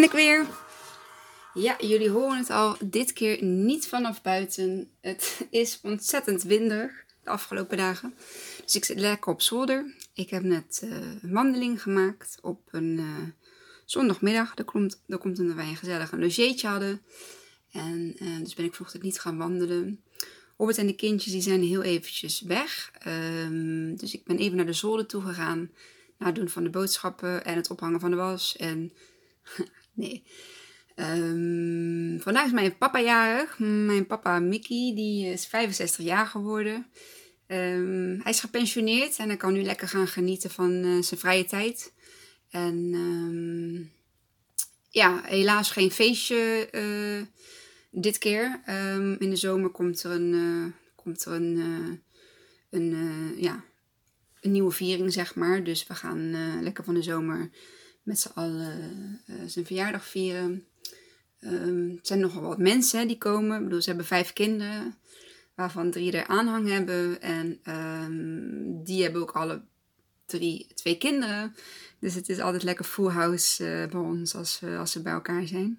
ben ik weer. Ja, jullie horen het al. Dit keer niet vanaf buiten. Het is ontzettend windig de afgelopen dagen. Dus ik zit lekker op zolder. Ik heb net een wandeling gemaakt op een uh, zondagmiddag. Er komt, er komt omdat wij een gezellig een logeetje hadden. En uh, dus ben ik vanochtend niet gaan wandelen. Robert en de kindjes die zijn heel eventjes weg. Um, dus ik ben even naar de zolder toe gegaan. Na het doen van de boodschappen en het ophangen van de was. En nee. Um, vandaag is mijn papa jarig. Mijn papa Mickey, die is 65 jaar geworden. Um, hij is gepensioneerd en hij kan nu lekker gaan genieten van uh, zijn vrije tijd. En um, ja, helaas geen feestje uh, dit keer. in de zomer komt er een, uh, komt er een, een, ja, een nieuwe viering, zeg maar. Dus we gaan lekker van de zomer met z'n allen zijn verjaardag vieren. Um, het zijn nogal wat mensen die komen. Ik bedoel, ze hebben vijf kinderen, waarvan drie er aanhang hebben. En um, die hebben ook alle drie, twee kinderen. Dus het is altijd lekker full house uh, bij ons als, we, als ze bij elkaar zijn.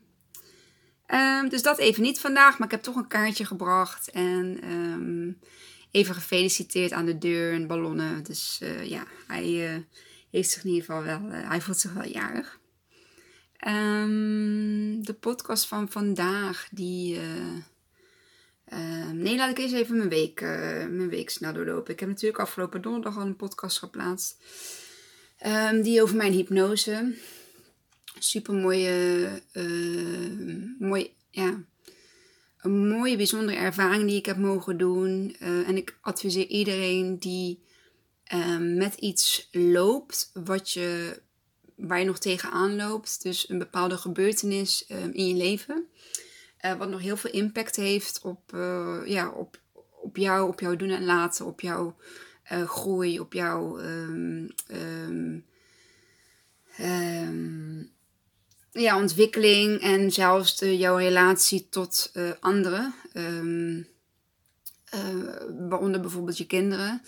Um, dus dat even niet vandaag, maar ik heb toch een kaartje gebracht. En even gefeliciteerd aan de deur en ballonnen. Dus uh, ja, hij heeft zich in ieder geval wel, hij voelt zich wel jarig. Um, de podcast van vandaag, die. Uh, uh, nee, laat ik eens even mijn week, uh, mijn week snel doorlopen. Ik heb natuurlijk afgelopen donderdag al een podcast geplaatst. Um, die over mijn hypnose. Super mooie. mooi, ja, een mooie, bijzondere ervaring die ik heb mogen doen. en ik adviseer iedereen die met iets loopt wat je waar je nog tegenaan loopt. Dus een bepaalde gebeurtenis um, in je leven. Uh, wat nog heel veel impact heeft op, uh, ja, op, op jou, op jouw doen en laten, op jouw uh, groei, op jouw um, um, ja, ontwikkeling en zelfs de, jouw relatie tot anderen. waaronder bijvoorbeeld je kinderen.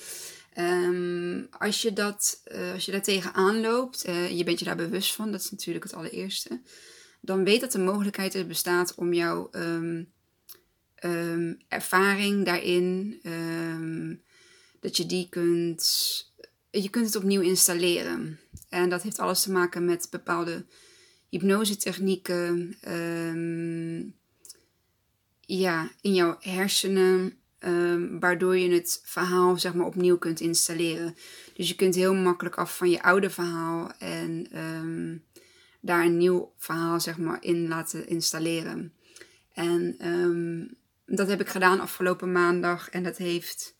Um, als, je dat, uh, als je daar tegenaan loopt, uh, je bent je daar bewust van, dat is natuurlijk het allereerste, dan weet dat de mogelijkheid er bestaat om jouw um, um, ervaring daarin, dat je die kunt, je kunt het opnieuw installeren. En dat heeft alles te maken met bepaalde hypnosetechnieken, ja, in jouw hersenen. Um, waardoor je het verhaal zeg maar, opnieuw kunt installeren. Dus je kunt heel makkelijk af van je oude verhaal en um, daar een nieuw verhaal zeg maar, in laten installeren. En um, dat heb ik gedaan afgelopen maandag en dat heeft,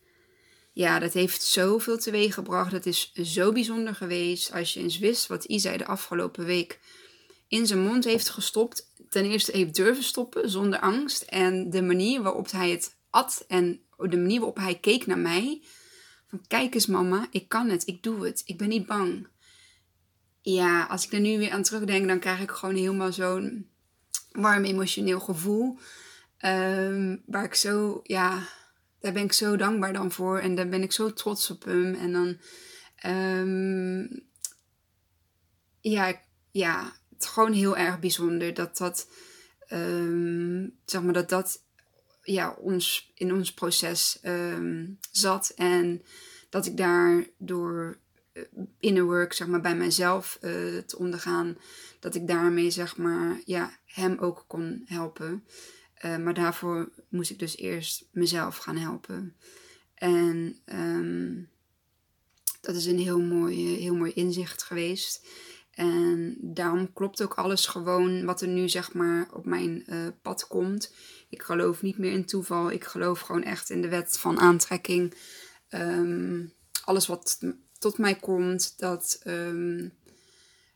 ja, dat heeft zoveel teweeg gebracht. Dat is zo bijzonder geweest. Als je eens wist wat Isai de afgelopen week in zijn mond heeft gestopt. Ten eerste heeft durven stoppen zonder angst. En de manier waarop hij het at en de manier waarop hij keek naar mij. Van kijk eens mama, ik kan het, ik doe het, ik ben niet bang. Ja, als ik er nu weer aan terugdenk, dan krijg ik gewoon helemaal zo'n warm emotioneel gevoel. Um, waar ik zo, ja, daar ben ik zo dankbaar dan voor. En daar ben ik zo trots op hem. En dan, um, ja, ja, het is gewoon heel erg bijzonder dat dat, um, zeg maar, dat dat ja, ons, in ons proces um, zat. En dat ik daardoor uh, inner work, zeg maar, bij mezelf uh, te ondergaan, dat ik daarmee, zeg maar, ja, hem ook kon helpen. Uh, maar daarvoor moest ik dus eerst mezelf gaan helpen. En um, dat is een heel mooi, heel mooi inzicht geweest. En daarom klopt ook alles gewoon wat er nu zeg maar op mijn pad komt. Ik geloof niet meer in toeval. Ik geloof gewoon echt in de wet van aantrekking. Um, alles wat tot mij komt, dat, um,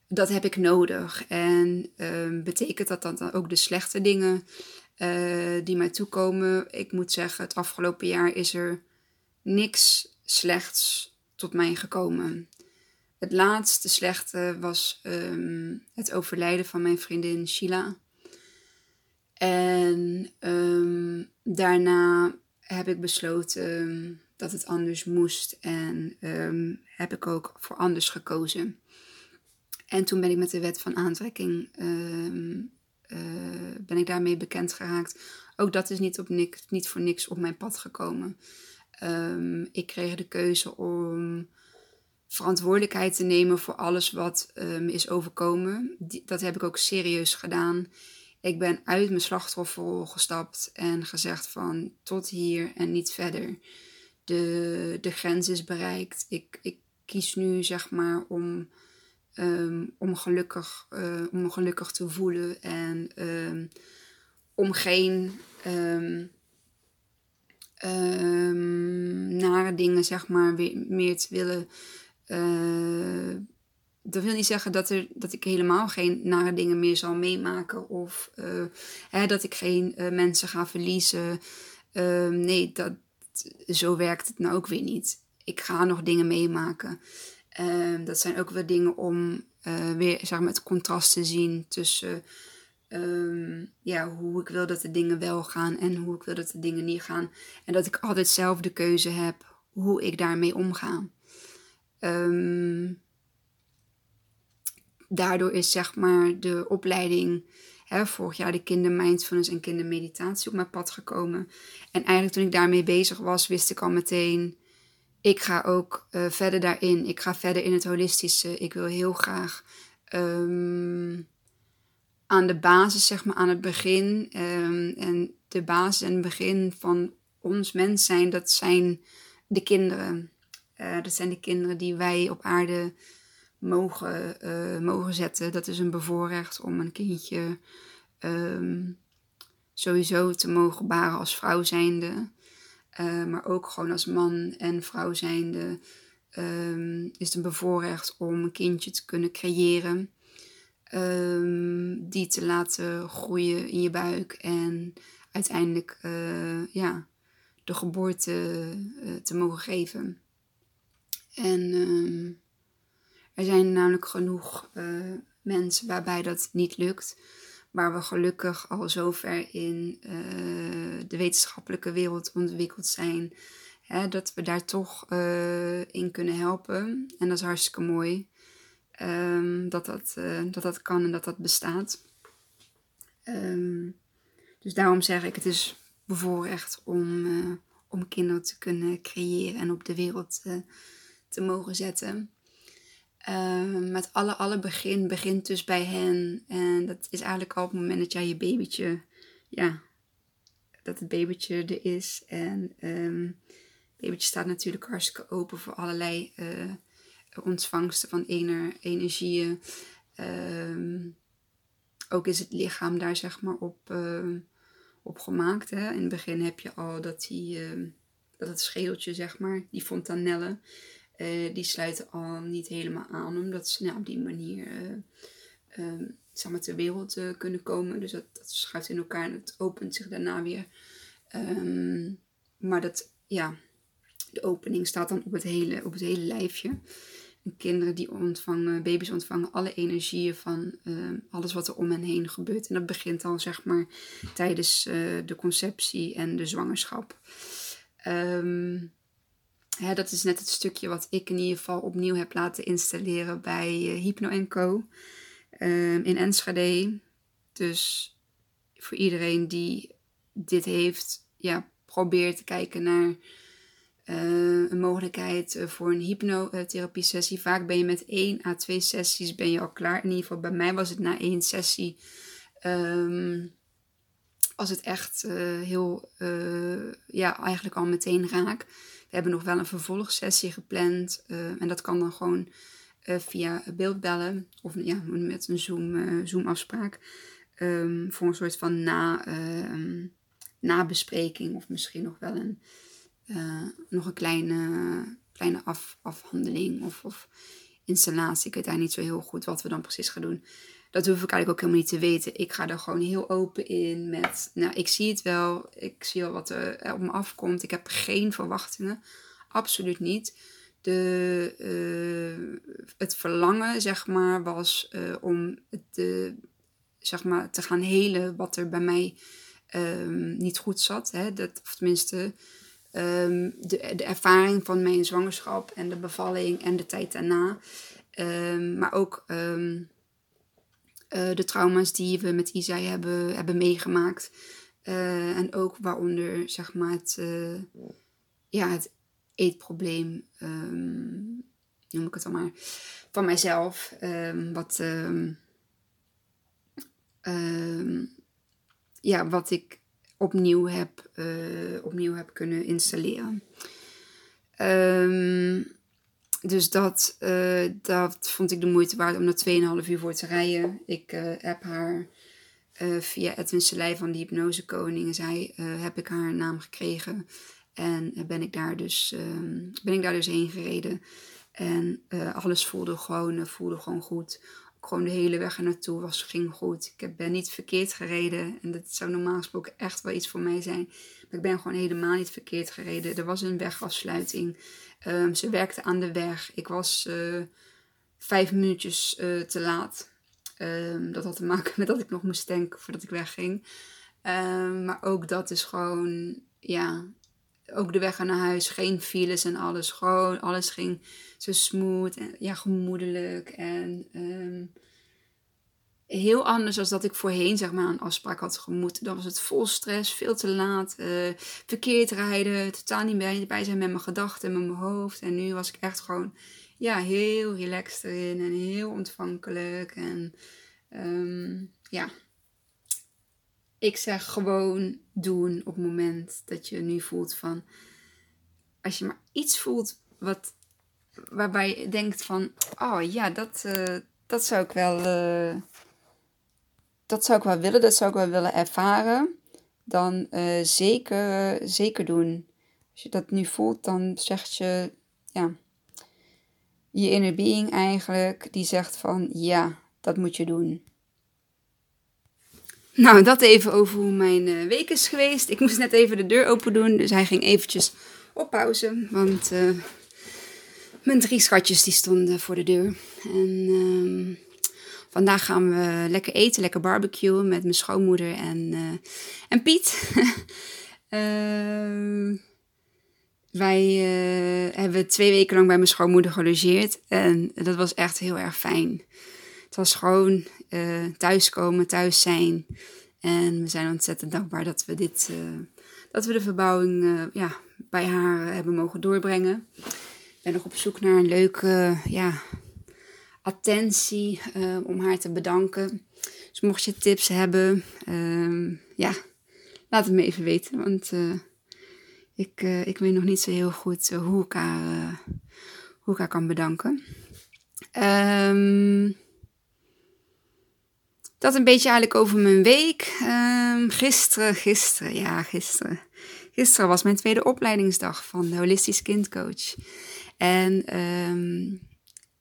dat heb ik nodig. En um, betekent dat dan ook de slechte dingen uh, die mij toekomen? Ik moet zeggen, het afgelopen jaar is er niks slechts tot mij gekomen. Het laatste slechte was het overlijden van mijn vriendin Sheila. En um, daarna heb ik besloten dat het anders moest en um, heb ik ook voor anders gekozen. En toen ben ik met de wet van aantrekking ehm, eh, ben ik daarmee bekend geraakt. Ook dat is niet, op niks, niet voor niks op mijn pad gekomen. Ehm, ik kreeg de keuze om verantwoordelijkheid te nemen voor alles wat me is overkomen. dat heb ik ook serieus gedaan. Ik ben uit mijn slachtofferrol gestapt en gezegd van tot hier en niet verder. De, de grens is bereikt. Ik, ik kies nu zeg maar om, um, om, gelukkig, uh, om me gelukkig te voelen en um, om geen um, nare dingen zeg maar weer, meer te willen. Uh, dat wil niet zeggen dat, er, dat ik helemaal geen nare dingen meer zal meemaken. Of uh, hè, dat ik geen uh, mensen ga verliezen. Uh, nee, dat, zo werkt het nou ook weer niet. Ik ga nog dingen meemaken. Ehm, dat zijn ook wel dingen om eh, weer zeg maar, het contrast te zien tussen um, ja, hoe ik wil dat de dingen wel gaan en hoe ik wil dat de dingen niet gaan. En dat ik altijd zelf de keuze heb hoe ik daarmee omga. Um, daardoor is zeg maar de opleiding, hè, vorig jaar de kindermindfulness en kindermeditatie op mijn pad gekomen. En eigenlijk toen ik daarmee bezig was, wist ik al meteen, ik ga ook uh, verder daarin. Ik ga verder in het holistische. Ik wil heel graag um, aan de basis, zeg maar, aan het begin. Um, en de basis en het begin van ons mens zijn, dat zijn de kinderen. Uh, dat zijn de kinderen die wij op aarde mogen, uh, mogen zetten. Dat is een bevoorrecht om een kindje um, sowieso te mogen baren als vrouw zijnde. Uh, maar ook gewoon als man en vrouw zijnde um, is het een bevoorrecht om een kindje te kunnen creëren. Um, die te laten groeien in je buik en uiteindelijk uh, ja, de geboorte te mogen geven. En er zijn namelijk genoeg uh, mensen waarbij dat niet lukt. Waar we gelukkig al zover in uh, de wetenschappelijke wereld ontwikkeld zijn. Hè, dat we daar toch uh, in kunnen helpen. En dat is hartstikke mooi. Um, dat, dat, dat dat kan en dat dat bestaat. Um, dus daarom zeg ik, het is bevoorrecht om, om kinderen te kunnen creëren en op de wereld te mogen zetten. Uh, met alle, alle begin begint dus bij hen. En dat is eigenlijk al op het moment dat jij je babytje, ja, dat het babytje er is. En um, het babytje staat natuurlijk hartstikke open voor allerlei uh, ontvangsten van ener, energieën. Um, ook is het lichaam daar zeg maar op, uh, gemaakt. Hè? In het begin heb je al dat, die, dat het schedeltje, zeg maar, die fontanellen uh, die sluiten al niet helemaal aan, omdat ze nou, op die manier uh, zeg maar, ter wereld eh, kunnen komen. Dus dat, dat schuift in elkaar en het opent zich daarna weer. Um, maar dat, ja, de opening staat dan op het hele, op het hele lijfje. En kinderen die ontvangen, baby's ontvangen alle energieën van ehm, alles wat er om hen heen gebeurt. En dat begint al zeg maar tijdens de conceptie en de zwangerschap. Um, Hè, dat is net het stukje wat ik in ieder geval opnieuw heb laten installeren bij uh, Hypno Co. Um, in Enschede. Dus voor iedereen die dit heeft, ja, probeer te kijken naar uh, een mogelijkheid uh, voor een hypnotherapie sessie. Vaak ben je met één à twee sessies ben je al klaar. In ieder geval bij mij was het na één sessie. Um, als het echt heel, ja, eigenlijk al meteen raak. Hebben nog wel een vervolgsessie gepland. Uh, en dat kan dan gewoon uh, via beeldbellen of ja, met een Zoom, uh, Zoom afspraak. Um, voor een soort van na, um, nabespreking of misschien nog wel een, nog een kleine, kleine af, afhandeling of, of installatie. Ik weet daar niet zo heel goed wat we dan precies gaan doen dat hoef ik eigenlijk ook helemaal niet te weten. Ik ga er gewoon heel open in met, nou, ik zie het wel. Ik zie al wat er op me afkomt. Ik heb geen verwachtingen. Absoluut niet. De, uh, het verlangen, zeg maar, was uh, om te, zeg maar, te gaan helen wat er bij mij um, niet goed zat. Hè? Dat, of tenminste, um, de, de ervaring van mijn zwangerschap en de bevalling en de tijd daarna. Ehm, maar ook ehm, eh, de trauma's die we met Isai hebben, hebben meegemaakt. Eh, en ook waaronder, zeg maar, het, uh, ja, het eetprobleem, um, noem ik het dan maar, van mijzelf. wat, ja, wat ik opnieuw heb, opnieuw heb kunnen installeren. Dus dat, uh, dat vond ik de moeite waard om er 2,5 uur voor te rijden. Ik heb haar uh, via Edwin Selei van de Hypnose Koning, zij, heb ik haar naam gekregen. En ben ik daar dus, ehm, ben ik daar dus heen gereden. En alles voelde gewoon, voelde gewoon goed. gewoon de hele weg naartoe was, ging goed. Ik ben niet verkeerd gereden. En dat zou normaal gesproken echt wel iets voor mij zijn. Maar ik ben gewoon helemaal niet verkeerd gereden. Er was een wegafsluiting. Um, ze werkte aan de weg. Ik was uh, vijf minuutjes uh, te laat. Um, dat had te maken met dat ik nog moest denken voordat ik wegging. Um, maar ook dat is gewoon, ja, ook de weg naar huis. Geen files en alles. Gewoon, alles ging zo smooth en ja, gemoedelijk. En heel anders dan dat ik voorheen zeg maar een afspraak had gemoet. Dan was het vol stress, veel te laat, uh, verkeerd rijden, totaal niet bij, zijn met mijn gedachten, met mijn hoofd. En nu was ik echt gewoon ja, heel relaxed erin en heel ontvankelijk. En um, ja, ik zeg gewoon doen op het moment dat je nu voelt van, als je maar iets voelt wat, waarbij je denkt van, oh ja, dat, uh, dat zou ik wel... Uh, dat zou ik wel willen, dat zou ik wel willen ervaren, dan uh, zeker, zeker doen. Als je dat nu voelt, dan zegt je, ja, je inner being eigenlijk, die zegt van, ja, dat moet je doen. Nou, dat even over hoe mijn uh, week is geweest. Ik moest net even de deur open doen, dus hij ging eventjes op pauze, want uh, mijn drie schatjes die stonden voor de deur. En... Vandaag gaan we lekker eten, lekker barbecuen met mijn schoonmoeder en, uh, en Piet. uh, wij uh, hebben twee weken lang bij mijn schoonmoeder gelogeerd en dat was echt heel erg fijn. Het was gewoon thuiskomen, thuis zijn. En we zijn ontzettend dankbaar dat we, dit, dat we de verbouwing ja, bij haar hebben mogen doorbrengen. Ik ben nog op zoek naar een leuke ja, attentie uh, om haar te bedanken. Dus mocht je tips hebben, uh, ja, laat het me even weten. Want uh, ik, uh, ik weet nog niet zo heel goed hoe, ik haar, hoe ik haar kan bedanken. Um, dat een beetje eigenlijk over mijn week. Um, gisteren, gisteren, ja, gisteren. Gisteren was mijn tweede opleidingsdag van de Holistisch Kindcoach. En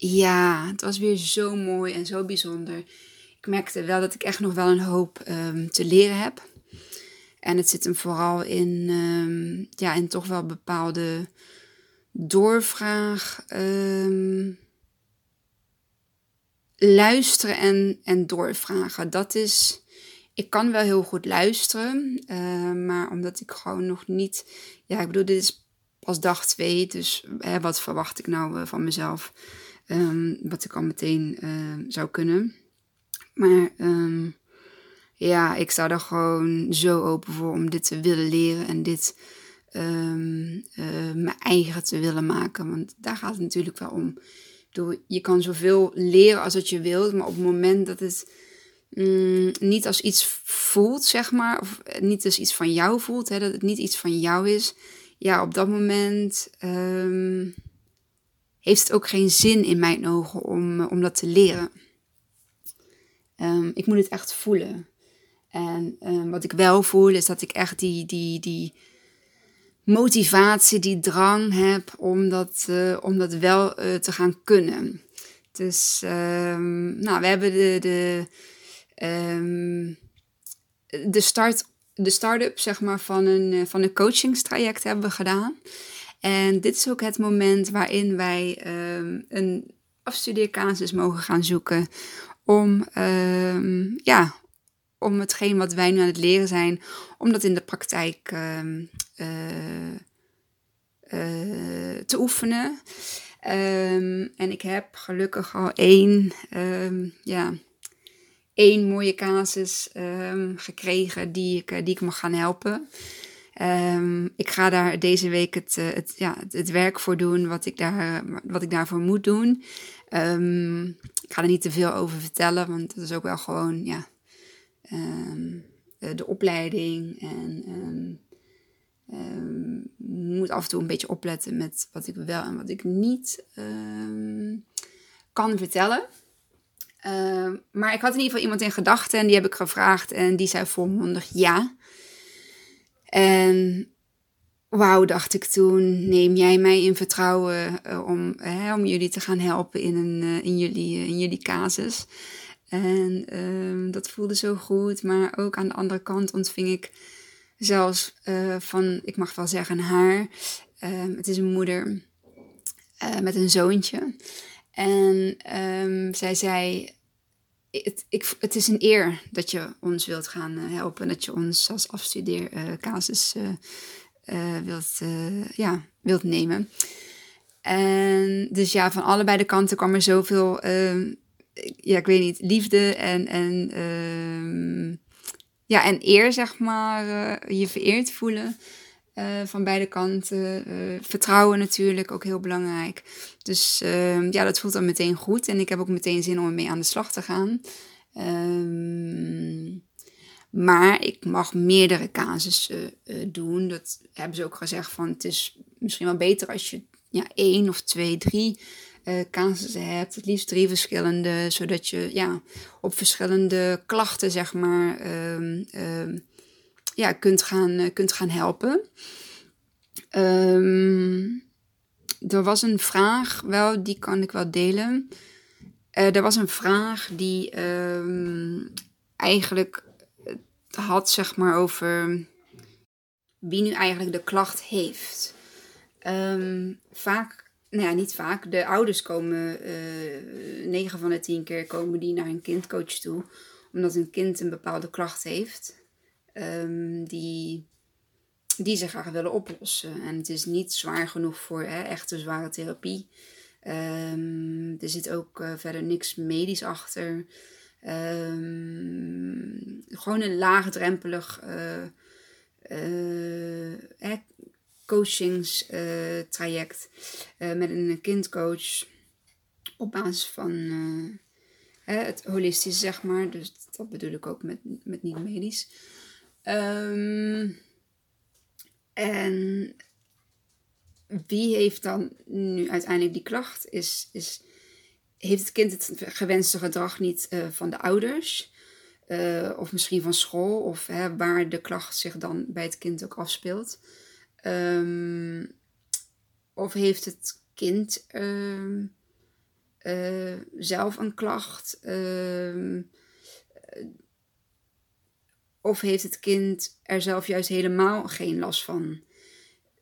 ja, het was weer zo mooi en zo bijzonder. Ik merkte wel dat ik echt nog wel een hoop um, te leren heb. En het zit hem vooral in, um, ja, in toch wel bepaalde doorvraag. Um, luisteren en, en doorvragen. Dat is. Ik kan wel heel goed luisteren, maar omdat ik gewoon nog niet. Ja, ik bedoel, dit is pas dag twee, dus hè, wat verwacht ik nou uh, van mezelf? Um, wat ik al meteen uh, zou kunnen. Maar um, ja, ik sta er gewoon zo open voor om dit te willen leren en dit um, mijn eigen te willen maken. Want daar gaat het natuurlijk wel om. Bedoel, je kan zoveel leren als dat je wilt, maar op het moment dat het mm, niet als iets voelt, zeg maar, of niet als iets van jou voelt, hè, dat het niet iets van jou is, ja, op dat moment. Heeft het ook geen zin in mijn ogen om, eh, om dat te leren. Um, ik moet het echt voelen. En um, wat ik wel voel is dat ik echt die, die, die motivatie, die drang heb om dat, uh, om dat wel uh, te gaan kunnen. Dus um, nou, we hebben de, de, de, start, de start-up zeg maar, van, een, van een coachingstraject hebben we gedaan. En dit is ook het moment waarin wij um, een afstudeercasus mogen gaan zoeken om, um, ja, om hetgeen wat wij nu aan het leren zijn, om dat in de praktijk um, uh, uh, te oefenen. Ehm, en ik heb gelukkig al één, ehm, ja, één mooie casus ehm, gekregen die ik, die ik mag gaan helpen. Ik ga daar deze week het, eh, het, ja, het, werk voor doen wat ik, daar, wat ik daarvoor moet doen. ik ga er niet te veel over vertellen, want dat is ook wel gewoon ja, de opleiding en moet af en toe een beetje opletten met wat ik wel en wat ik niet ehm, kan vertellen. Ehm, maar ik had in ieder geval iemand in gedachten en die heb ik gevraagd en die zei volmondig ja. En wauw, dacht ik toen, neem jij mij in vertrouwen uh, om, om jullie te gaan helpen in, een, uh, in, jullie, uh, in jullie casus. En dat voelde zo goed, maar ook aan de andere kant ontving ik zelfs van, ik mag wel zeggen, haar. Uh, het is een moeder met een zoontje. En um, zij zei, het, het is een eer dat je ons wilt gaan helpen. Dat je ons als afstudeercasus wilt, ja, wilt nemen. En dus ja, van allebei de kanten kwam er zoveel, ehm, ja, ik weet niet, liefde en, en ehm, ja, en eer, zeg maar, uh, je vereerd voelen uh, van beide kanten. Uh, vertrouwen natuurlijk, ook heel belangrijk. Dus ehm, ja, dat voelt dan meteen goed. En ik heb ook meteen zin om ermee aan de slag te gaan. Um, maar ik mag meerdere casussen doen. Dat hebben ze ook gezegd van het is misschien wel beter als je ja, één of twee, drie casussen hebt. Het liefst drie verschillende, zodat je ja, op verschillende klachten, zeg maar, um, ja, kunt, gaan, uh, kunt gaan helpen. Um, er was een vraag, wel, die kan ik wel delen. Uh, er was een vraag die eigenlijk had, zeg maar, over wie nu eigenlijk de klacht heeft. vaak nou ja, niet vaak. De ouders komen, uh, 9 van de 10 keer komen die naar een kindcoach toe. Omdat een kind een bepaalde klacht heeft. Um, die, die ze graag willen oplossen. En het is niet zwaar genoeg voor hè, echte zware therapie. Um, er zit ook uh, verder niks medisch achter. Um, gewoon een laagdrempelig uh, uh, coachingstraject uh, met een kindcoach op basis van het holistische, zeg maar. Dus dat bedoel ik ook met, met niet medisch. Um, en wie heeft dan nu uiteindelijk die klacht? Is, is, heeft het kind het gewenste gedrag niet uh, van de ouders? Uh, of misschien van school, of hè, waar de klacht zich dan bij het kind ook afspeelt. Um, of heeft het kind uh, uh, zelf een klacht? Of heeft het kind er zelf juist helemaal geen last van?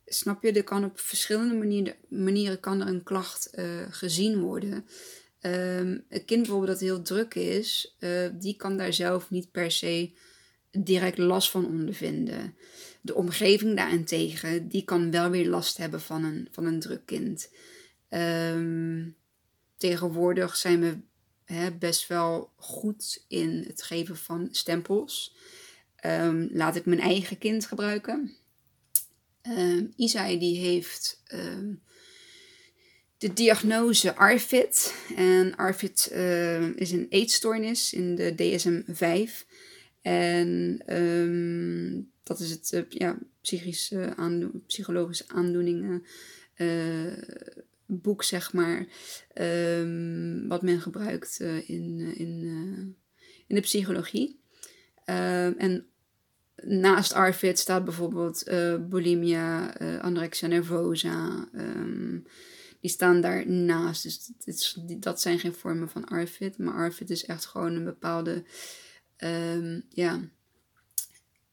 Snap je? Er kan op verschillende manieren, manieren kan er een klacht eh, gezien worden. Um, een kind bijvoorbeeld dat heel druk is, uh, die kan daar zelf niet per se direct last van ondervinden. De omgeving daarentegen, die kan wel weer last hebben van een, van een druk kind. Ehm, tegenwoordig zijn we hè, best wel goed in het geven van stempels. Um, laat ik mijn eigen kind gebruiken. Um, die heeft de diagnose ARFID. En ARFID is een eetstoornis in de DSM-5. En dat is het uh, ja, psychische psychologische aandoeningen uh, boek, zeg maar. Wat men gebruikt uh, in, in, in de psychologie. En naast ARFID staat bijvoorbeeld bulimia, anorexia nervosa. die staan daarnaast. Dus dit, dat zijn geen vormen van ARFID. Maar ARFID is echt gewoon een bepaalde um, ja,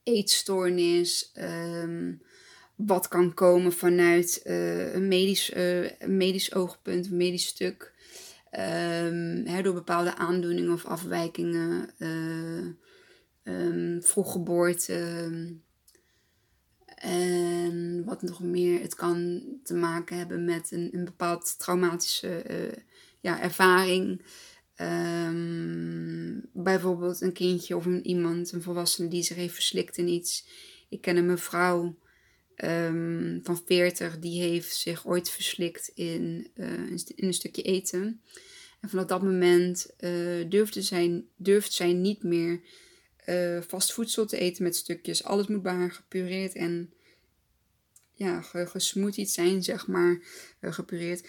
eetstoornis. Um, wat kan komen vanuit uh, een, medisch, uh, medisch oogpunt, een medisch stuk. Hè, door bepaalde aandoeningen of afwijkingen. Um, vroeggeboorte. En wat nog meer, het kan te maken hebben met een, een bepaald traumatische uh, ja, ervaring. Um, bijvoorbeeld een kindje of een, iemand, een volwassene die zich heeft verslikt in iets. Ik ken een mevrouw um, van 40, die heeft zich ooit verslikt in, uh, in een stukje eten. En vanaf dat moment uh, durfde, zij, durft zij niet meer uh, vast voedsel te eten met stukjes. Alles moet bij haar gepureerd en ja, gesmoothied zijn, zeg maar. Uh, gepureerd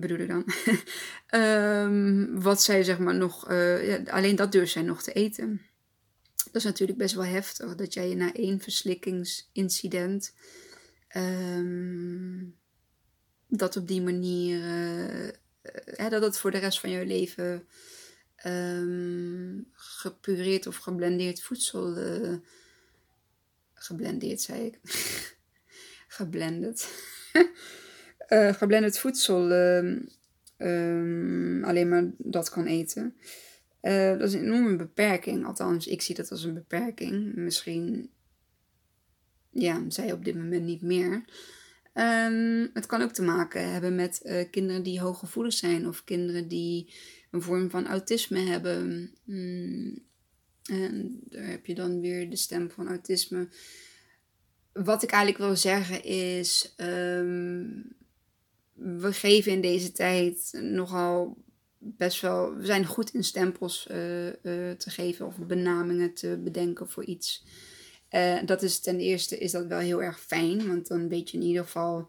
bedoel ik dan. um, wat zij zeg maar nog, uh, ja, alleen dat durft zij nog te eten. Dat is natuurlijk best wel heftig, dat jij je na één verslikkingsincident, um, dat op die manier, uh, dat het voor de rest van je leven um, gepureerd of geblendeerd voedsel, uh, geblendeerd zei ik, geblended. uh, geblenderd voedsel uh, alleen maar dat kan eten. Uh, dat is een enorme beperking. Althans, ik zie dat als een beperking. Misschien, ja, zij op dit moment niet meer. Het kan ook te maken hebben met kinderen die hooggevoelig zijn of kinderen die een vorm van autisme hebben. Mm, en daar heb je dan weer de stem van autisme. Wat ik eigenlijk wil zeggen is, um, we geven in deze tijd nogal best wel. We zijn goed in stempels uh, uh, te geven of benamingen te bedenken voor iets. Uh, dat is ten eerste is dat wel heel erg fijn, want dan weet je in ieder geval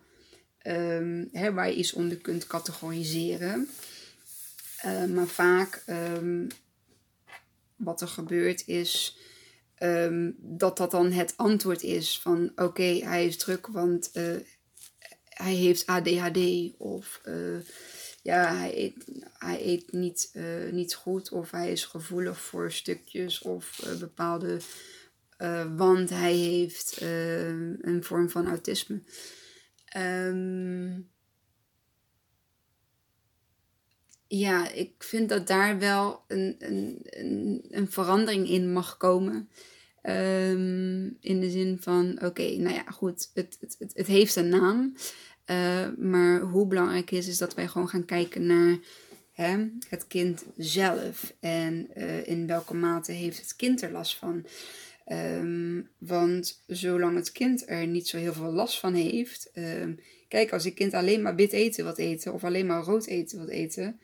um, hè, waar je iets onder kunt categoriseren. Maar vaak um, wat er gebeurt is um, dat dat dan het antwoord is van oké, hij is druk, want hij heeft ADHD of uh, ja, hij eet, hij eet niet, niet goed of hij is gevoelig voor stukjes of bepaalde, want hij heeft een vorm van autisme. Um, ja, ik vind dat daar wel een, een, een, een verandering in mag komen. Um, in de zin van, oké, nou ja, goed, het, het, het, heeft een naam. Uh, maar hoe belangrijk is, is dat wij gewoon gaan kijken naar hè, het kind zelf. En uh, in welke mate heeft het kind er last van. Um, want zolang het kind er niet zo heel veel last van heeft. Um, kijk, als een kind alleen maar wit eten wat eten, of alleen maar rood eten wat eten.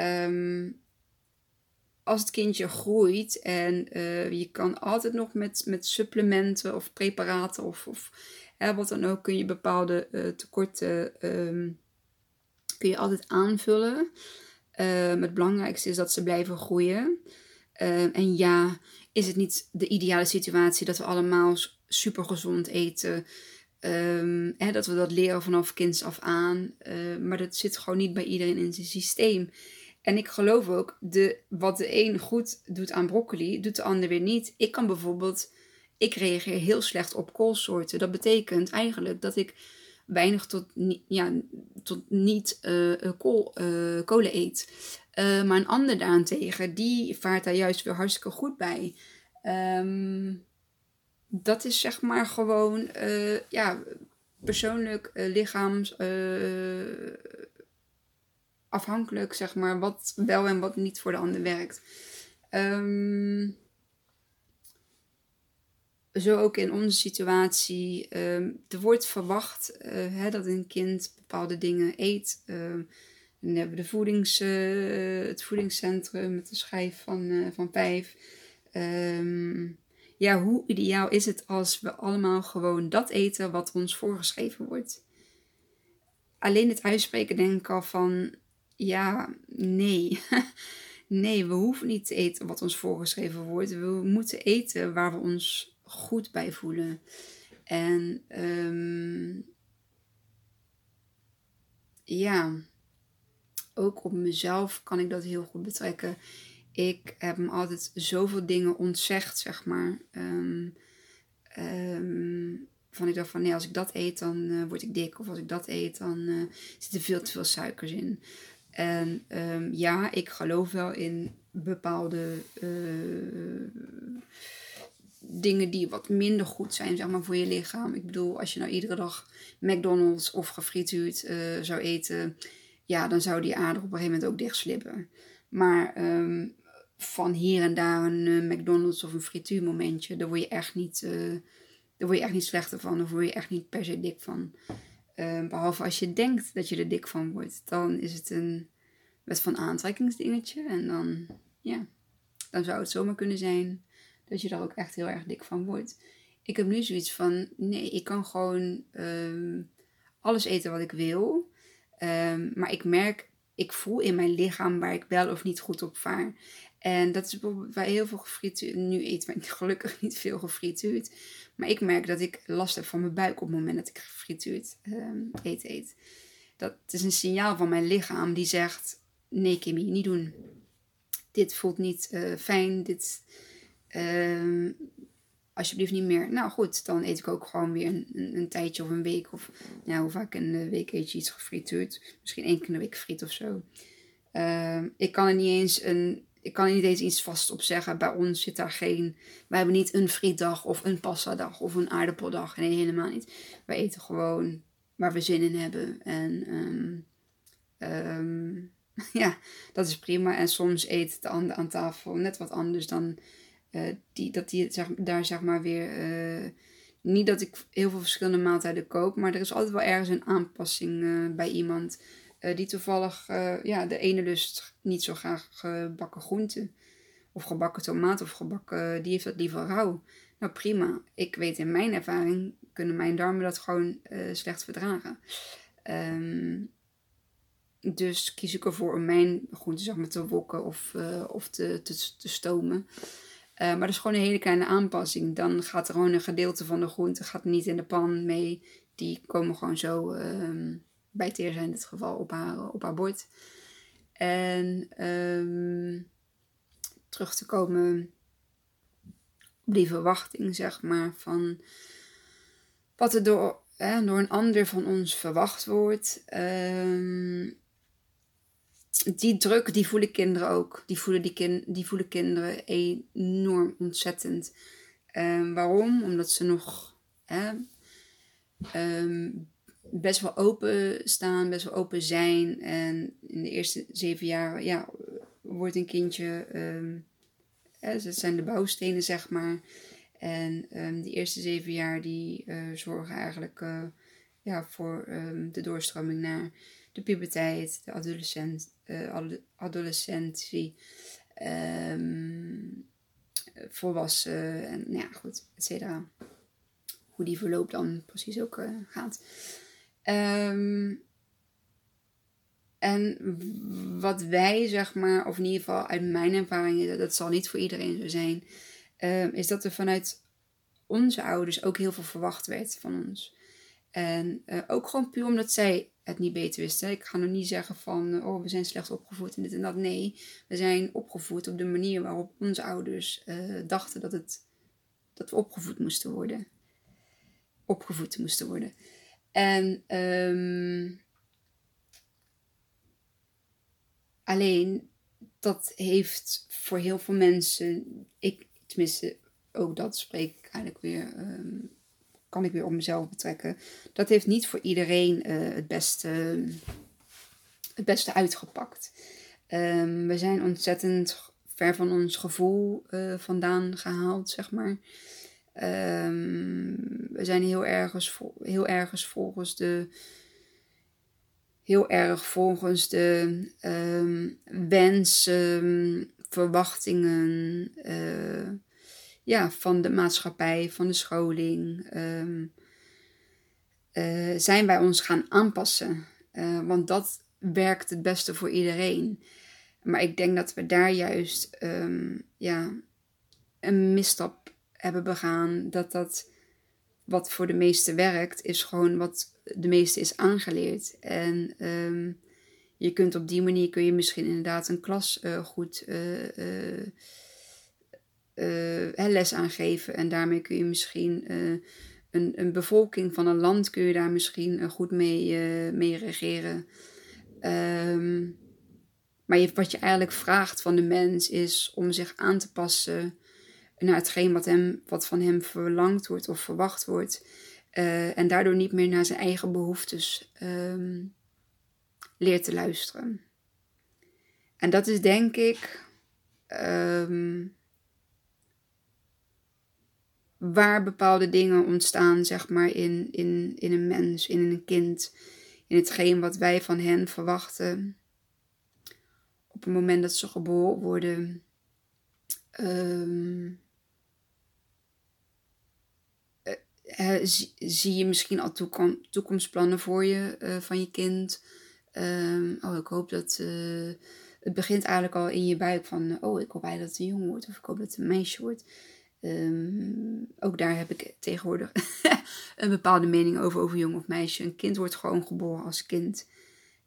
Um, als het kindje groeit en uh, je kan altijd nog met, met supplementen of preparaten of, of hè, wat dan ook, kun je bepaalde uh, tekorten um, kun je altijd aanvullen. Um, het belangrijkste is dat ze blijven groeien. En ja, is het niet de ideale situatie dat we allemaal super gezond eten. Hè, dat we dat leren vanaf kinds af aan. Uh, maar dat zit gewoon niet bij iedereen in zijn systeem. En ik geloof ook, de, wat de een goed doet aan broccoli, doet de ander weer niet. Ik kan bijvoorbeeld, ik reageer heel slecht op koolsoorten. Dat betekent eigenlijk dat ik weinig tot, ja, tot niet uh, kool, uh, kolen eet. Maar een ander daarentegen, die vaart daar juist weer hartstikke goed bij. Um, dat is zeg maar gewoon, ja, persoonlijk, lichaams afhankelijk, zeg maar, wat wel en wat niet voor de ander werkt. Um, zo ook in onze situatie. Um, er wordt verwacht uh, hè, dat een kind bepaalde dingen eet. Um, dan hebben we de voedings, uh, het voedingscentrum met de schijf van, uh, van vijf. ja, hoe ideaal is het als we allemaal gewoon dat eten wat ons voorgeschreven wordt? Alleen het uitspreken denk ik al van ja, nee. nee, we hoeven niet te eten wat ons voorgeschreven wordt. We moeten eten waar we ons goed bij voelen. En um, ja, ook op mezelf kan ik dat heel goed betrekken. Ik heb me altijd zoveel dingen ontzegd, zeg maar. Um, van ik dacht van nee, als ik dat eet, dan uh, word ik dik. Of als ik dat eet, dan uh, zit er veel te veel suikers in. En um, ja, ik geloof wel in bepaalde uh, dingen die wat minder goed zijn zeg maar, voor je lichaam. Ik bedoel, als je nou iedere dag McDonald's of gefrituurd uh, zou eten, ja, dan zou die ader op een gegeven moment ook dichtslippen. Maar ehm, van hier en daar een uh, McDonald's of een frituurmomentje, daar word je echt niet, daar word je echt niet slechter van. Of word je echt niet per se dik van. Ehm, behalve als je denkt dat je er dik van wordt. Dan is het een wet van aantrekkingsdingetje. En dan, ja, dan zou het zomaar kunnen zijn dat je daar ook echt heel erg dik van wordt. Ik heb nu zoiets van, nee, ik kan gewoon ehm, alles eten wat ik wil. Ehm, maar ik merk, ik voel in mijn lichaam waar ik wel of niet goed op vaar. En dat is bijvoorbeeld bij heel veel gefrituurd. Nu eet ik gelukkig niet veel gefrituurd. Maar ik merk dat ik last heb van mijn buik op het moment dat ik gefrituurd um, eten eet. Dat is een signaal van mijn lichaam die zegt: nee, Kimmy, niet doen. Dit voelt niet uh, fijn. Dit, uh, alsjeblieft niet meer. Nou goed, dan eet ik ook gewoon weer een, een, een tijdje of een week. Of nou, hoe vaak een week eet je iets gefrituurd. Misschien één keer de week friet of zo. Uh, ik kan er niet eens een ik kan niet eens iets vast op zeggen. Bij ons zit daar geen. Wij hebben niet een frietdag of een passadag of een aardappeldag. Nee, helemaal niet. Wij eten gewoon waar we zin in hebben. En um, ja, dat is prima. En soms eet de ander aan tafel net wat anders dan uh, die, dat die zeg, daar zeg maar weer. Uh, niet dat ik heel veel verschillende maaltijden koop, maar er is altijd wel ergens een aanpassing uh, bij iemand. Die toevallig, ja, de ene lust niet zo graag gebakken groenten. Of gebakken tomaat of gebakken, die heeft dat liever rauw. Nou prima, ik weet in mijn ervaring kunnen mijn darmen dat gewoon uh, slecht verdragen. Um, dus kies ik ervoor om mijn groenten zeg maar, te wokken of, of te, te, stomen. maar dat is gewoon een hele kleine aanpassing. Dan gaat er gewoon een gedeelte van de groenten gaat niet in de pan mee. Die komen gewoon zo... Um, bij Teer zijn in dit geval op haar, op haar bord. En um, terug te komen op die verwachting, zeg maar, van wat er door, hè, door een ander van ons verwacht wordt. Um, die druk, die voelen kinderen ook. Die voelen, die die voelen kinderen enorm ontzettend. Um, waarom? Omdat ze nog hè, best wel open staan, best wel open zijn. En in de eerste zeven jaar ja, wordt een kindje, um, dat zijn de bouwstenen zeg maar. En um, die eerste zeven jaar die uh, zorgen eigenlijk uh, ja, voor um, de doorstroming naar de puberteit, de adolescent, uh, adolescentie, volwassen en nou ja goed, et cetera. Hoe die verloop dan precies ook gaat. Um, en wat wij, zeg maar, of in ieder geval uit mijn ervaring, dat zal niet voor iedereen zo zijn, um, is dat er vanuit onze ouders ook heel veel verwacht werd van ons. En uh, ook gewoon puur omdat zij het niet beter wisten. Ik ga nog niet zeggen van, oh, we zijn slecht opgevoed en dit en dat. Nee, we zijn opgevoed op de manier waarop onze ouders uh, dachten dat, het, dat we opgevoed moesten worden. Opgevoed moesten worden. En um, alleen dat heeft voor heel veel mensen, ik tenminste ook dat spreek ik eigenlijk weer, um, kan ik weer op mezelf betrekken. Dat heeft niet voor iedereen uh, het, beste, het beste uitgepakt. Um, we zijn ontzettend ver van ons gevoel uh, vandaan gehaald, zeg maar. Um, we zijn heel ergens, heel ergens volgens de. Heel erg volgens de um, wensen, verwachtingen uh, ja, van de maatschappij, van de scholing. Um, uh, zijn wij ons gaan aanpassen. Uh, want dat werkt het beste voor iedereen. Maar ik denk dat we daar juist um, ja, een misstap hebben begaan, dat dat wat voor de meeste werkt, is gewoon wat de meeste is aangeleerd. En um, je kunt op die manier kun je misschien inderdaad een klas uh, goed uh, uh, les aangeven. En daarmee kun je misschien een, een bevolking van een land kun je daar misschien goed mee, mee regeren. Um, maar je, wat je eigenlijk vraagt van de mens is om zich aan te passen naar hetgeen wat, hem, wat van hem verlangd wordt of verwacht wordt. Uh, en daardoor niet meer naar zijn eigen behoeftes um, leert te luisteren. En dat is denk ik um, waar bepaalde dingen ontstaan, zeg maar, in, in, in een mens, in een kind, in hetgeen wat wij van hen verwachten. Op het moment dat ze geboren worden, um, zie, je misschien al toekomstplannen voor je uh, van je kind. Um, oh, ik hoop dat. Uh, het begint eigenlijk al in je buik van. oh, ik hoop eigenlijk dat het een jongen wordt. Of ik hoop dat het een meisje wordt. Um, ook daar heb ik tegenwoordig een bepaalde mening over, over jong of meisje. Een kind wordt gewoon geboren als kind.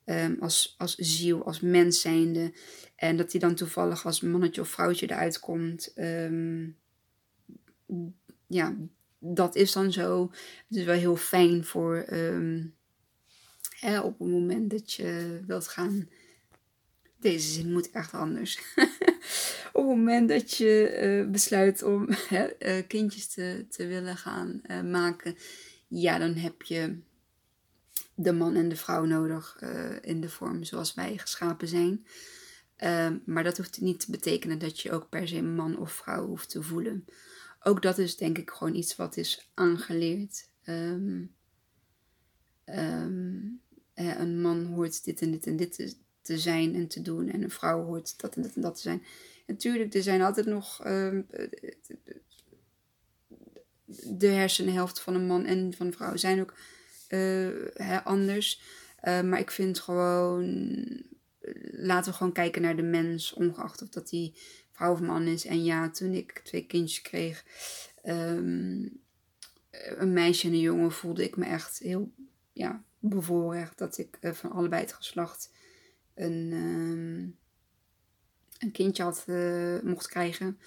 Um, als, als ziel, als mens zijnde. En dat hij dan toevallig als mannetje of vrouwtje eruit komt. Ja, dat is dan zo. Het is wel heel fijn voor hè, op het moment dat je wilt gaan. Deze zin moet echt anders. op het moment dat je uh, besluit om uh, kindjes te, te willen gaan uh, maken, ja, dan heb je de man en de vrouw nodig in de vorm zoals wij geschapen zijn. Ehm, maar dat hoeft niet te betekenen dat je ook per se man of vrouw hoeft te voelen. Ook dat is denk ik gewoon iets wat is aangeleerd. Um, um, een man hoort dit en dit en dit te, te, zijn en te doen. En een vrouw hoort dat en dat en dat te zijn. Natuurlijk, er zijn altijd nog um, de hersenhelft van een man en van een vrouw zijn ook uh, anders. Maar ik vind gewoon, laten we gewoon kijken naar de mens, ongeacht of dat die vrouw of man is. En ja, toen ik twee kindjes kreeg, um, een meisje en een jongen, voelde ik me echt heel ja, bevoorrecht dat ik uh, van allebei het geslacht een, um, een kindje had, uh, mocht krijgen.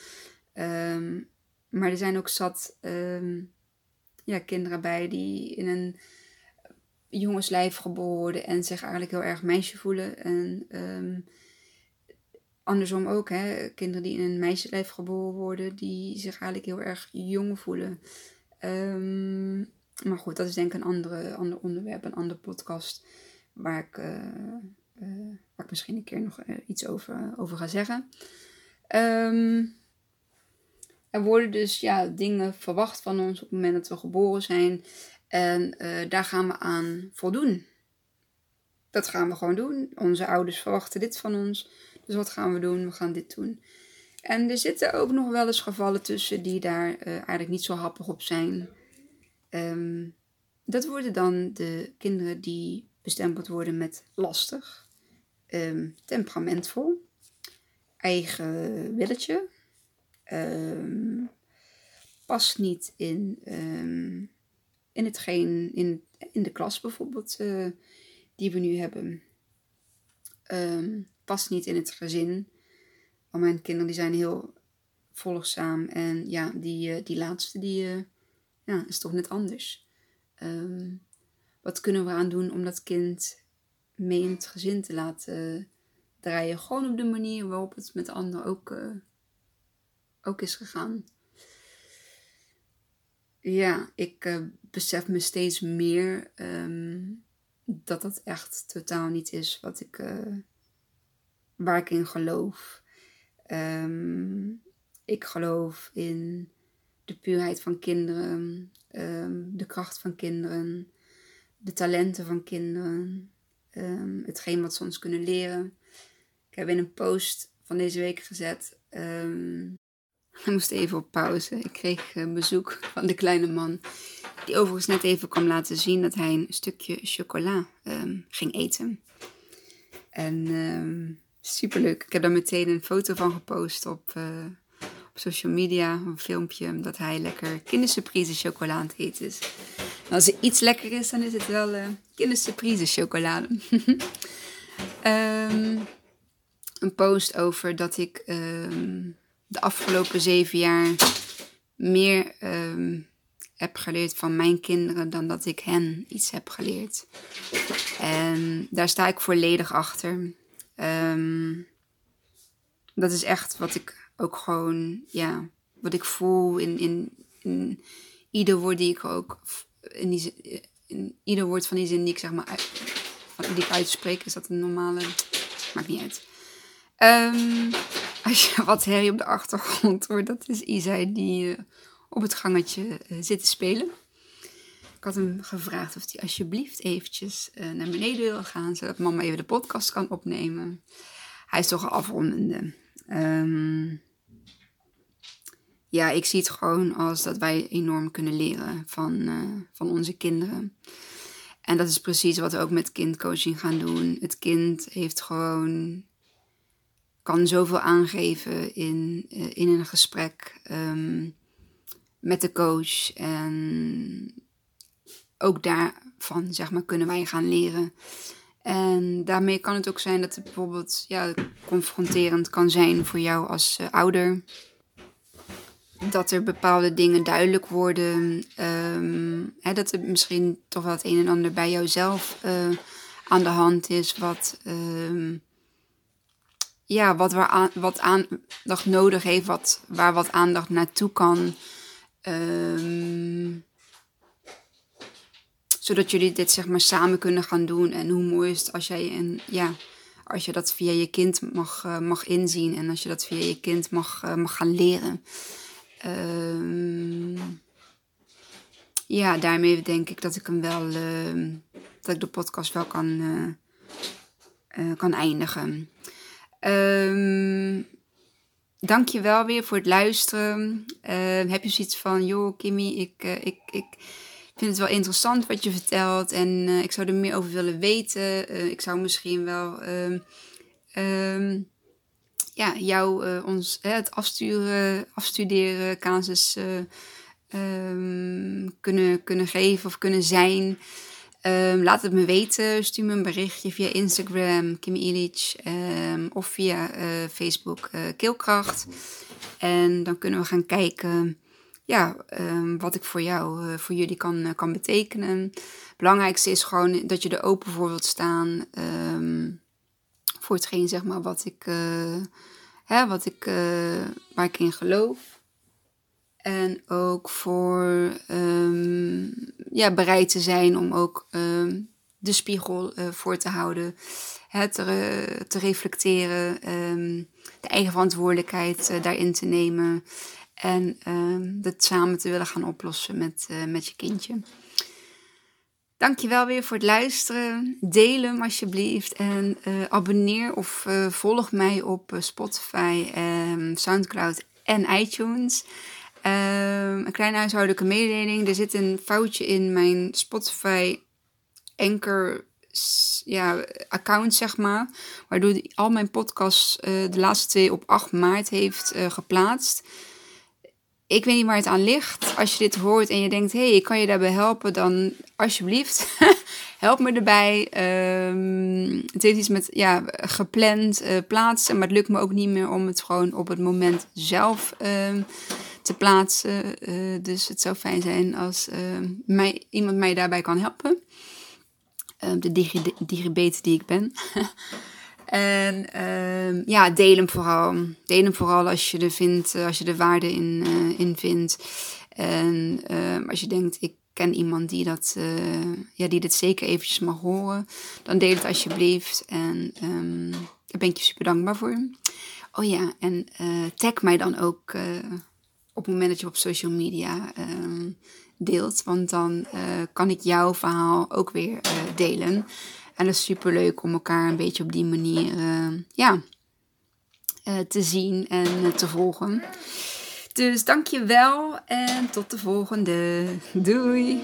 Um, maar er zijn ook zat ja, kinderen bij die in een jongenslijf geboren worden en zich eigenlijk heel erg meisje voelen. En um, andersom ook, hè, kinderen die in een meisjeslijf geboren worden, die zich eigenlijk heel erg jong voelen. Um, maar goed, dat is denk ik een andere, ander onderwerp, een andere podcast, waar ik, uh, uh, waar ik misschien een keer nog uh, iets over, over ga zeggen. Um, er worden dus ja, dingen verwacht van ons op het moment dat we geboren zijn. En daar gaan we aan voldoen. Dat gaan we gewoon doen. Onze ouders verwachten dit van ons. Dus wat gaan we doen? We gaan dit doen. En er zitten ook nog wel eens gevallen tussen die daar uh, eigenlijk niet zo happig op zijn. Um, dat worden dan de kinderen die bestempeld worden met lastig, um, temperamentvol, eigen willetje, um, past niet in, in hetgeen, in, in de klas bijvoorbeeld, uh, die we nu hebben. Um, past niet in het gezin. Al mijn kinderen die zijn heel volgzaam. En ja, die, uh, die laatste die, uh, ja, is toch net anders. Um, wat kunnen we aan doen om dat kind mee in het gezin te laten draaien? Gewoon op de manier waarop het met anderen ook, uh, ook is gegaan. Ja, ik besef me steeds meer um, dat dat echt totaal niet is wat ik waar ik in geloof. Um, ik geloof in de puurheid van kinderen, um, de kracht van kinderen, de talenten van kinderen, um, hetgeen wat ze ons kunnen leren. Ik heb in een post van deze week gezet. ik moest even op pauze. Ik kreeg uh, bezoek van de kleine man. Die overigens net even kwam laten zien dat hij een stukje chocola ging eten. En Superleuk. Ik heb daar meteen een foto van gepost op, uh, op social media. Een filmpje dat hij lekker kindersurprise chocolade aan het eten is. als er iets lekker is, dan is het wel uh, kindersurprise chocolade. um, een post over dat ik um, de afgelopen zeven jaar meer um, heb geleerd van mijn kinderen dan dat ik hen iets heb geleerd. En daar sta ik volledig achter. Um, dat is echt wat ik ook gewoon, ja, wat ik voel in, in, in ieder woord die ik ook, in, die, in ieder woord van die zin die ik zeg maar, die ik uitspreek, is dat een normale, maakt niet uit. Um, als je wat herrie op de achtergrond hoort, dat is Isa die uh, op het gangetje uh, zit te spelen. Ik had hem gevraagd of hij alsjeblieft eventjes uh, naar beneden wil gaan, zodat mama even de podcast kan opnemen. Hij is toch afrondende. Um, ja, ik zie het gewoon als dat wij enorm kunnen leren van, van onze kinderen. En dat is precies wat we ook met kindcoaching gaan doen. Het kind heeft gewoon kan zoveel aangeven in, uh, in een gesprek um, met de coach. En ook daarvan, zeg maar, kunnen wij gaan leren. En daarmee kan het ook zijn dat het bijvoorbeeld ja, confronterend kan zijn voor jou als uh, ouder. Dat er bepaalde dingen duidelijk worden. Um, hè, dat er misschien toch wel het een en ander bij jouzelf uh, aan de hand is. Wat, um, ja, wat, waar aan, wat aandacht nodig heeft, wat, waar wat aandacht naartoe kan. Um, zodat jullie dit zeg maar samen kunnen gaan doen. En hoe mooi is het als jij en ja, als je dat via je kind mag, uh, mag inzien en als je dat via je kind mag, uh, mag gaan leren. Um, ja, daarmee denk ik dat ik hem wel, uh, dat ik de podcast wel kan, kan eindigen. Um, Dank je wel weer voor het luisteren. Heb je zoiets van, joh Kimmy, ik, ik, ik vind het wel interessant wat je vertelt en uh, ik zou er meer over willen weten. ik zou misschien wel um, ja, jou ons het afsturen, afstuderen, casus um, kunnen, kunnen geven of kunnen zijn. Laat het me weten. Stuur me een berichtje via Instagram, Kim Illich, of via Facebook Keelkracht. En dan kunnen we gaan kijken ja, um, wat ik voor jou, uh, voor jullie kan, kan betekenen. Het belangrijkste is gewoon dat je er open voor wilt staan. voor hetgeen, zeg maar, wat ik, hè, wat ik, waar ik in geloof. En ook voor um, ja, bereid te zijn om ook de spiegel voor te houden. Het te, te reflecteren. De eigen verantwoordelijkheid daarin te nemen. En dat samen te willen gaan oplossen met, uh, met je kindje. Dankjewel weer voor het luisteren. Deel hem alsjeblieft. En abonneer of volg mij op Spotify, Soundcloud en iTunes. Um, een kleine huishoudelijke mededeling. Er zit een foutje in mijn Spotify Anchor ja, account, zeg maar. Waardoor al mijn podcasts de laatste twee op 8 maart heeft geplaatst. Ik weet niet waar het aan ligt. Als je dit hoort en je denkt, hé, hey, ik kan je daarbij helpen, dan alsjeblieft, help me erbij. Um, het heeft iets met ja, gepland uh, plaatsen, maar het lukt me ook niet meer om het gewoon op het moment zelf um, te plaatsen. Uh, dus het zou fijn zijn als uh, mij, iemand mij daarbij kan helpen. De digibete die ik ben. en ehm, ja, deel hem vooral. Deel hem vooral als je er, vindt, als je er waarde in, eh, in vindt. En ehm, als je denkt, ik ken iemand die, dat, ja, die dit zeker eventjes mag horen. Dan deel het alsjeblieft. En um, daar ben ik je super dankbaar voor. Oh ja, en tag mij dan ook op het moment dat je op social media uh, deelt. Want dan uh, kan ik jouw verhaal ook weer uh, delen. En dat is super leuk om elkaar een beetje op die manier ja, te zien en te volgen. Dus dank je wel en tot de volgende. Doei!